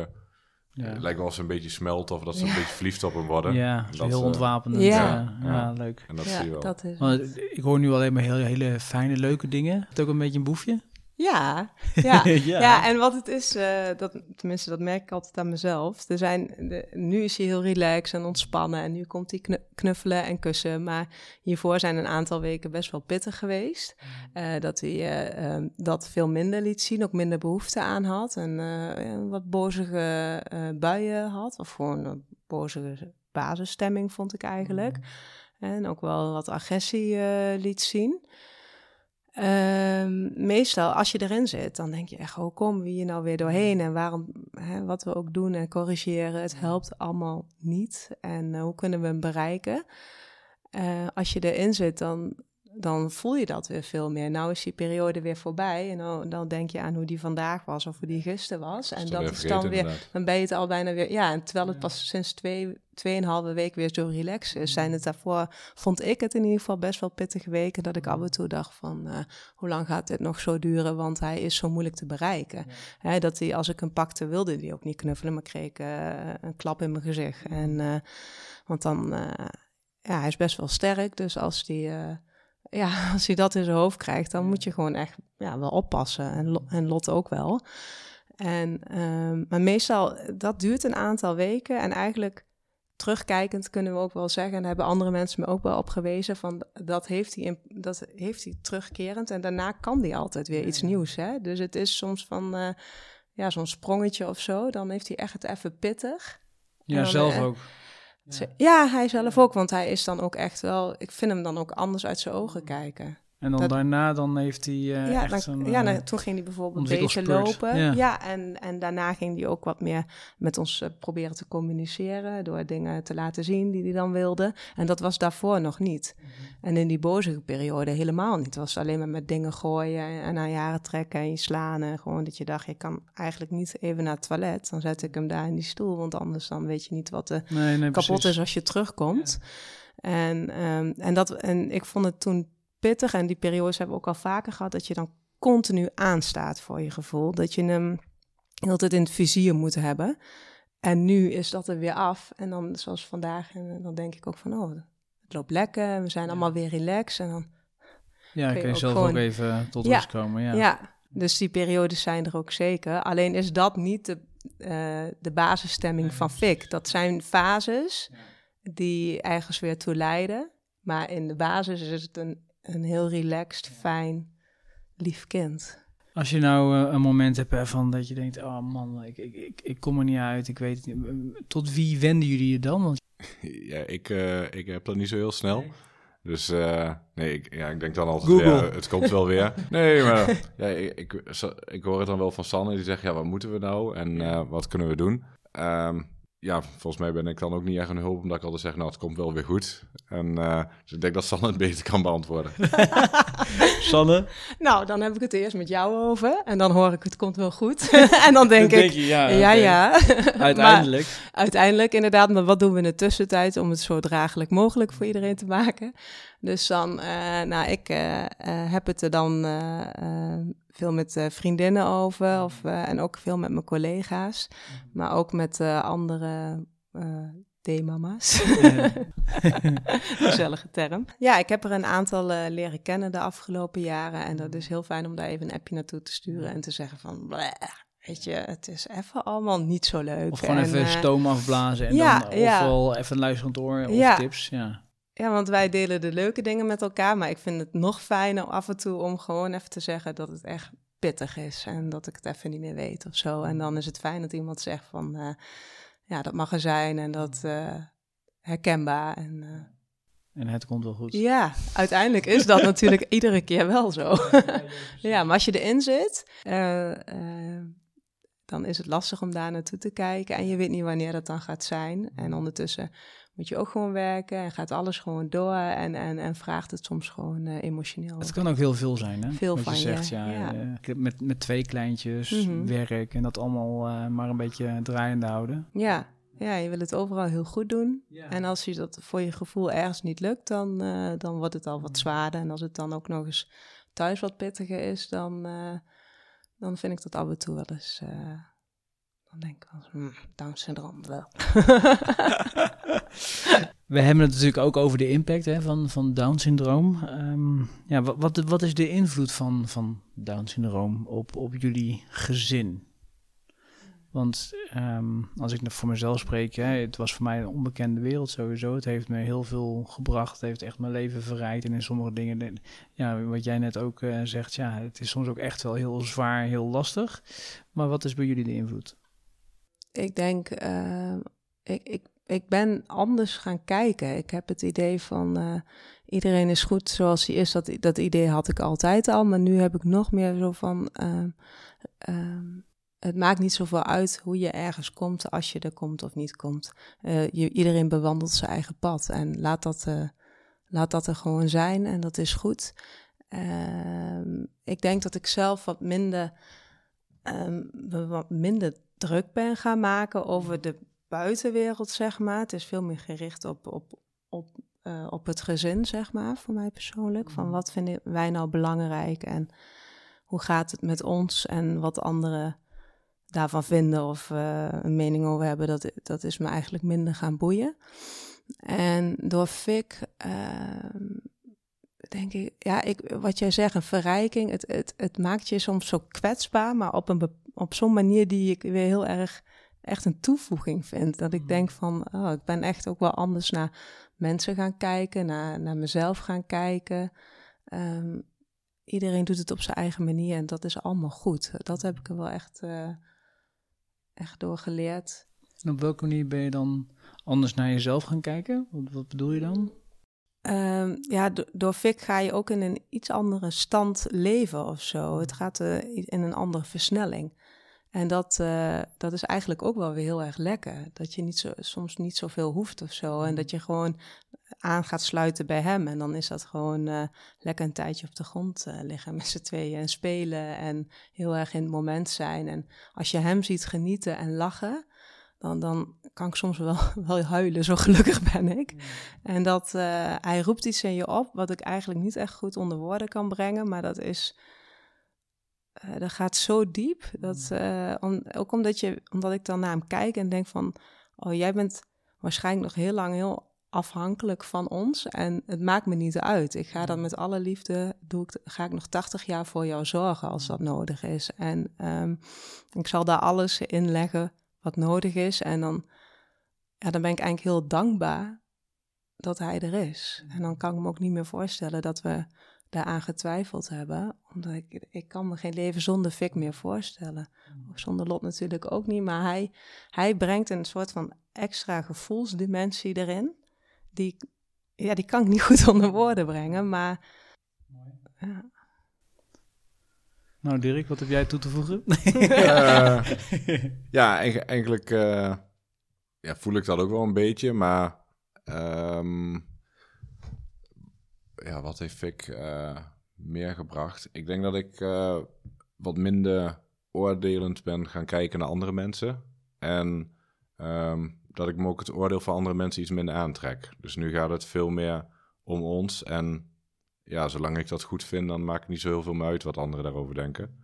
ja. lijkt wel eens een beetje smelt of dat ze een beetje verliefd op hem worden. Ja, dat, heel uh, ontwapenend. Ja. ja. leuk. En dat zie je wel. Dat is ik hoor nu alleen maar hele, hele fijne, leuke dingen. Het ook een beetje een boefje. Ja, ja. ja. ja. en wat het is, uh, dat, tenminste dat merk ik altijd aan mezelf. Er zijn, de, nu is hij heel relaxed en ontspannen en nu komt hij knuffelen en kussen. Maar hiervoor zijn een aantal weken best wel pittig geweest. Uh, dat hij uh, dat veel minder liet zien, ook minder behoefte aan had. En wat bozige buien had, of gewoon bozige basisstemming, vond ik eigenlijk. En ook wel wat agressie eh, liet zien. Ehm, meestal, als je erin zit, dan denk je echt, hoe komen we hier nou weer doorheen? En waarom, hè, wat we ook doen en corrigeren, het helpt allemaal niet. En hoe kunnen we hem bereiken? als je erin zit, dan dan voel je dat weer veel meer. Nou is die periode weer voorbij en dan, dan denk je aan hoe die vandaag was of hoe die gisteren was. en dat is dan weer, dan ben je het al bijna weer, ja, en terwijl het pas sinds twee, tweeënhalve week weer zo relaxed is, zijn het daarvoor, vond ik het in ieder geval best wel pittige weken, dat ik af en toe dacht van, uh, hoe lang gaat dit nog zo duren, want hij is zo moeilijk te bereiken. Hè, dat hij, als ik hem pakte, wilde die ook niet knuffelen, maar kreeg ik uh, een klap in mijn gezicht. En, uh, want dan, ja, hij is best wel sterk, dus als die ja, als hij dat in zijn hoofd krijgt, dan moet je gewoon echt ja, wel oppassen. En, en Lot ook wel. En, um, maar meestal, dat duurt een aantal weken. En eigenlijk terugkijkend kunnen we ook wel zeggen, en hebben andere mensen me ook wel op gewezen, van dat heeft hij, in, dat heeft hij terugkerend. En daarna kan hij altijd weer iets nieuws. Hè? Dus het is soms van, uh, ja, zo'n sprongetje of zo. Dan heeft hij echt het even pittig. Ja, zelf uh, ook. Ja, hij zelf ook, want hij is dan ook echt wel... Ik vind hem dan ook anders uit zijn ogen kijken. En dan daarna dan heeft hij uh, ja, echt dan, Ja, dan, toen ging hij bijvoorbeeld beter lopen. Ja, ja en, en daarna ging hij ook wat meer met ons uh, proberen te communiceren... door dingen te laten zien die hij dan wilde. En dat was daarvoor nog niet. Mm -hmm. En in die boze periode helemaal niet. Het was alleen maar met dingen gooien en aan jaren trekken en je slaan. En gewoon dat je dacht, je kan eigenlijk niet even naar het toilet. Dan zet ik hem daar in die stoel, want anders dan weet je niet wat er nee, nee, kapot precies. is als je terugkomt. Ja. En, um, en, dat, en ik vond het toen pittig. En die periodes hebben we ook al vaker gehad. Dat je dan continu aanstaat voor je gevoel. Dat je hem altijd in het vizier moet hebben. En nu is dat er weer af. En dan zoals vandaag. En dan denk ik ook van oh, het loopt lekker. We zijn ja. allemaal weer relaxed. En dan ja, kun je, je zelf gewoon... ook even tot ja, rust komen. Ja. ja, dus die periodes zijn er ook zeker. Alleen is dat niet de, uh, de basisstemming van FIC. Dat zijn fases die ergens weer toe leiden. Maar in de basis is het een een heel relaxed, fijn, lief kind. Als je nou uh, een moment hebt van dat je denkt, oh man, ik, ik, ik, ik kom er niet uit, ik weet het niet. Tot wie wenden jullie je dan? Want... Ja, ik, uh, ik heb dat niet zo heel snel. Nee. Dus uh, nee, ik, ja, ik denk dan altijd, Google. ja, het komt wel weer. Nee, maar ja, ik, ik, ik, hoor het dan wel van Sanne, die zegt, ja, wat moeten we nou en uh, wat kunnen we doen? Um, ja, volgens mij ben ik dan ook niet echt een hulp, omdat ik altijd zeg, nou, het komt wel weer goed. En uh, dus ik denk dat Sanne het beter kan beantwoorden. Sanne? Nou, dan heb ik het eerst met jou over. En dan hoor ik, het komt wel goed. en dan denk Dan ik, denk je, ja, ja, ja. Uiteindelijk. Maar uiteindelijk, inderdaad. Maar wat doen we in de tussentijd om het zo draaglijk mogelijk voor iedereen te maken? Dus dan, uh, nou, ik uh, uh, heb het er dan veel met vriendinnen over. Of, en ook veel met mijn collega's. Maar ook met andere D-mama's. Gezellige term. Ja, ik heb er een aantal leren kennen de afgelopen jaren. En dat is heel fijn om daar even een appje naartoe te sturen en te zeggen van... Bleh, weet je, het is even allemaal niet zo leuk. Of gewoon en, even stoom afblazen en ja, dan ja. ofwel even een luisterend oor of Ja. tips. Ja. Ja, want wij delen de leuke dingen met elkaar. Maar ik vind het nog fijner af en toe om gewoon even te zeggen dat het echt pittig is. En dat ik het even niet meer weet of zo. En dan is het fijn dat iemand zegt van... Uh, ja, dat mag er zijn en dat uh, herkenbaar. En, uh, en het komt wel goed. Ja, uiteindelijk is dat natuurlijk iedere keer wel zo. ja, maar als je erin zit, dan is het lastig om daar naartoe te kijken. En je weet niet wanneer dat dan gaat zijn. En ondertussen moet je ook gewoon werken en gaat alles gewoon door. En, en, en vraagt het soms gewoon emotioneel. Het kan ook heel veel zijn, hè? Veel Wat van je zegt, je, ja. ja. ik heb met, met twee kleintjes, Mhm. werk en dat allemaal uh, maar een beetje draaiende houden. Ja, ja, je wil het overal heel goed doen. Ja. En als je dat voor je gevoel ergens niet lukt, dan, dan wordt het al wat zwaarder. En als het dan ook nog eens thuis wat pittiger is, dan, dan vind ik dat af en toe wel eens. Dan denk ik hmm, Down syndroom wel. We hebben het natuurlijk ook over de impact hè, van, van Down syndroom. Um, ja, wat, wat is de invloed van, van Down syndroom op, op jullie gezin? Want um, als ik voor mezelf spreek, hè, het was voor mij een onbekende wereld sowieso. Het heeft me heel veel gebracht. Het heeft echt mijn leven verrijkt. En in sommige dingen, ja, wat jij net ook uh, zegt, ja, het is soms ook echt wel heel zwaar, heel lastig. Maar wat is bij jullie de invloed? Ik denk, uh, ik, ik, ik ben anders gaan kijken. Ik heb het idee van eh, iedereen is goed zoals hij is. Dat, dat idee had ik altijd al. Maar nu heb ik nog meer zo van. ehm, ehm, het maakt niet zoveel uit hoe je ergens komt, als je er komt of niet komt. Eh, je, iedereen bewandelt zijn eigen pad. En laat dat, eh, laat dat er gewoon zijn en dat is goed. Ehm, ik denk dat ik zelf wat minder, ehm, wat minder druk ben gaan maken over de buitenwereld, zeg maar. Het is veel meer gericht op, op, op, eh, op het gezin, zeg maar, voor mij persoonlijk. Van wat vinden wij nou belangrijk en hoe gaat het met ons en wat anderen daarvan vinden of eh, een mening over hebben, dat, dat is me eigenlijk minder gaan boeien. En door Fik, denk ik, ja, ik, wat jij zegt, een verrijking, het, het, het maakt je soms zo kwetsbaar, maar op, een, op zo'n manier die ik weer heel erg echt een toevoeging vind. Dat ik denk van, oh, ik ben echt ook wel anders naar mensen gaan kijken, naar, naar mezelf gaan kijken. Ehm, iedereen doet het op zijn eigen manier en dat is allemaal goed. Dat heb ik er wel echt, eh, echt door geleerd. En op welke manier ben je dan anders naar jezelf gaan kijken? Wat, wat bedoel je dan? Ehm, ja, do- door Fik ga je ook in een iets andere stand leven of zo. Het gaat eh, in een andere versnelling. En dat, eh, dat is eigenlijk ook wel weer heel erg lekker. Dat je niet zo, soms niet zoveel hoeft of zo. En dat je gewoon aan gaat sluiten bij hem. En dan is dat gewoon eh, lekker een tijdje op de grond liggen met z'n tweeën en spelen. En heel erg in het moment zijn. En als je hem ziet genieten en lachen, dan, dan kan ik soms wel, wel huilen. Zo gelukkig ben ik. En dat eh, hij roept iets in je op, wat ik eigenlijk niet echt goed onder woorden kan brengen. Maar dat is. eh, dat gaat zo diep. Dat, eh, om, ook omdat, je, omdat ik dan naar hem kijk en denk van... Oh, jij bent waarschijnlijk nog heel lang heel afhankelijk van ons. En het maakt me niet uit. Ik ga dat met alle liefde... Doe ik, ga ik nog 80 jaar voor jou zorgen als dat nodig is. En ehm, ik zal daar alles in leggen wat nodig is. En dan, ja, dan ben ik eigenlijk heel dankbaar dat hij er is. En dan kan ik me ook niet meer voorstellen dat we daaraan getwijfeld hebben. Omdat ik, ik kan me geen leven zonder Fik meer voorstellen. Of zonder Lot natuurlijk ook niet. Maar hij, hij brengt een soort van extra gevoelsdimensie erin. Die, ja, die kan ik niet goed onder woorden brengen. Maar ja. Nou, Dirk, wat heb jij toe te voegen? Eh, ja, eigen- eigenlijk eh, ja, voel ik dat ook wel een beetje, maar ehm, ja, wat heeft Fik eh, meer gebracht? Ik denk dat ik eh, wat minder oordelend ben gaan kijken naar andere mensen en ehm, dat ik me ook het oordeel van andere mensen iets minder aantrek. Dus nu gaat het veel meer om ons en ja, zolang ik dat goed vind, dan maakt het niet zo heel veel meer uit wat anderen daarover denken.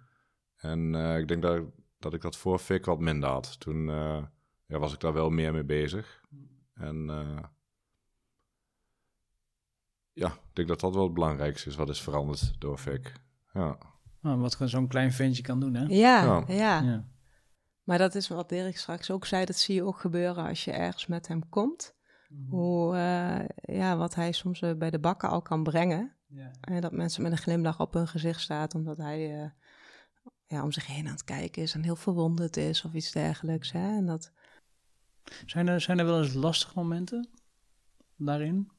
En eh, ik denk dat, dat ik dat voor Fik wat minder had. Toen eh, ja, was ik daar wel meer mee bezig. En eh, ja, ik denk dat dat wel het belangrijkste is wat is veranderd door Fik. Ja, Nou, wat gewoon zo'n klein ventje kan doen, hè? Ja, Ja. ja. Ja. Maar dat is wat Dirk straks ook zei. Dat zie je ook gebeuren als je ergens met hem komt. Hoe, eh, ja, wat hij soms bij de bakken al kan brengen. Ja. En dat mensen met een glimlach op hun gezicht staat, omdat hij eh, ja, om zich heen aan het kijken is en heel verwonderd is of iets dergelijks. Hè? En dat, Zijn, er, zijn er wel eens lastige momenten daarin?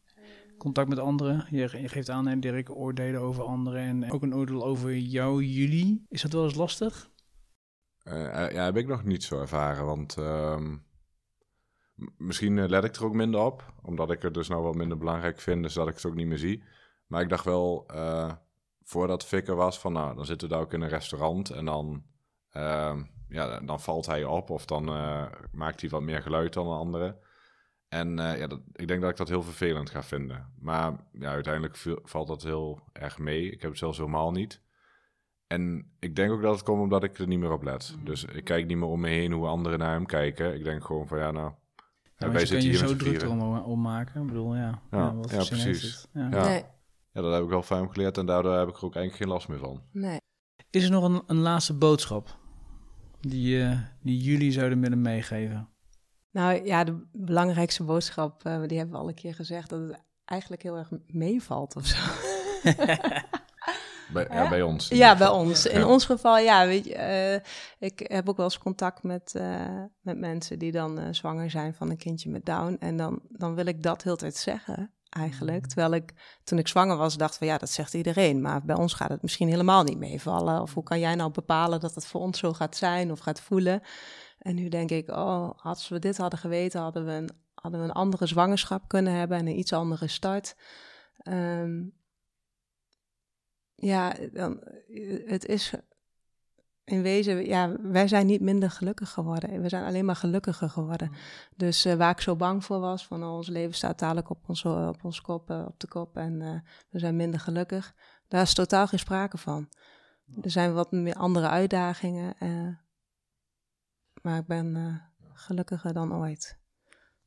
Contact met anderen. Je, je geeft aan, hè, Dirk, oordelen over anderen en ook een oordeel over jou, jullie. Is dat wel eens lastig? Eh, eh, ja heb ik nog niet zo ervaren, want ehm, misschien eh, let ik er ook minder op, omdat ik het dus nou wat minder belangrijk vind, dus dat ik het ook niet meer zie. Maar ik dacht wel, eh, voordat Fik er was, van nou, dan zitten we daar ook in een restaurant en dan, ehm, ja, dan valt hij op of dan eh, maakt hij wat meer geluid dan de anderen. En eh, ja, dat, ik denk dat ik dat heel vervelend ga vinden. Maar ja, uiteindelijk viel- valt dat heel erg mee. Ik heb het zelfs helemaal niet. En ik denk ook dat het komt omdat ik er niet meer op let. Dus ik kijk niet meer om me heen hoe anderen naar hem kijken. Ik denk gewoon van ja, nou, Ja, wij je zitten je hier zo druk erom om maken. Ik bedoel, ja. Ja, precies. het? Ja. Ja. nee, Ja, dat heb ik wel van hem geleerd en daardoor heb ik er ook eigenlijk geen last meer van. nee. Is er nog een, een laatste boodschap die, eh, die jullie zouden willen meegeven? Nou ja, de belangrijkste boodschap, eh, die hebben we al een keer gezegd, dat het eigenlijk heel erg meevalt of zo. Bij, ja, bij ons. in Ja, bij ons. In Ja. ons geval, ja, weet je, eh, ik heb ook wel eens contact met, eh, met mensen die dan eh, zwanger zijn van een kindje met Down. En dan, dan wil ik dat heel tijd zeggen, eigenlijk. Terwijl ik, toen ik zwanger was, dacht van ja, dat zegt iedereen. Maar bij ons gaat het misschien helemaal niet meevallen. Of hoe kan jij nou bepalen dat het voor ons zo gaat zijn of gaat voelen? En nu denk ik, oh, als we dit hadden geweten, hadden we een, hadden we een andere zwangerschap kunnen hebben en een iets andere start. Ehm, ja, dan, het is in wezen, ja, wij zijn niet minder gelukkig geworden. We zijn alleen maar gelukkiger geworden. Dus eh, waar ik zo bang voor was, van oh, ons leven staat dadelijk op ons, op ons kop, eh, op de kop en eh, we zijn minder gelukkig. Daar is totaal geen sprake van. Er zijn wat meer andere uitdagingen, eh, maar ik ben eh, gelukkiger dan ooit.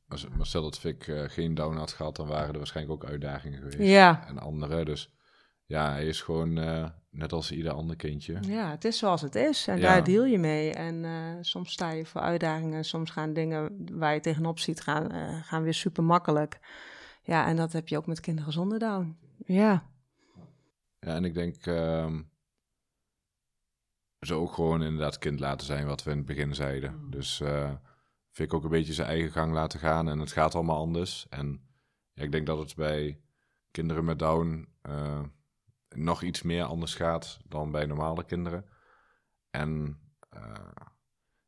Maar, maar stel dat eh, geen down had gehad, dan waren er waarschijnlijk ook uitdagingen geweest. Ja. En andere, dus ja, hij is gewoon eh, net als ieder ander kindje. Ja, het is zoals het is en Ja. daar deal je mee. En eh, soms sta je voor uitdagingen, soms gaan dingen waar je tegenop ziet gaan, eh, gaan weer super makkelijk. Ja, en dat heb je ook met kinderen zonder Down. Ja, Ja, en ik denk ehm ze ook gewoon inderdaad kind laten zijn, wat we in het begin zeiden. Dus eh Vic ook een beetje zijn eigen gang laten gaan en het gaat allemaal anders. En ja, ik denk dat het bij kinderen met Down nog iets meer anders gaat dan bij normale kinderen. En eh,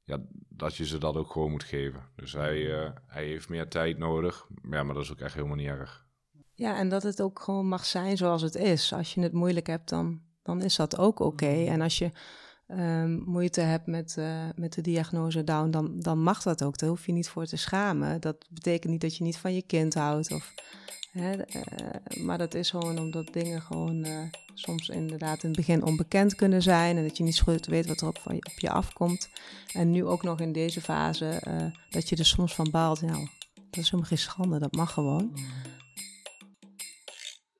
ja, dat je ze dat ook gewoon moet geven. Dus hij, eh, hij heeft meer tijd nodig. Ja, maar dat is ook echt helemaal niet erg. ja, en dat het ook gewoon mag zijn zoals het is. Als je het moeilijk hebt, dan, dan is dat ook oké. En als je ehm, moeite hebt met, eh, met de diagnose Down, dan, dan mag dat ook. Daar hoef je niet voor te schamen. Dat betekent niet dat je niet van je kind houdt. Of, eh, maar dat is gewoon omdat dingen gewoon eh, soms inderdaad in het begin onbekend kunnen zijn. En dat je niet zo goed weet wat er op, op je afkomt. En nu ook nog in deze fase, eh, dat je er soms van baalt. Nou, dat is helemaal geen schande, dat mag gewoon.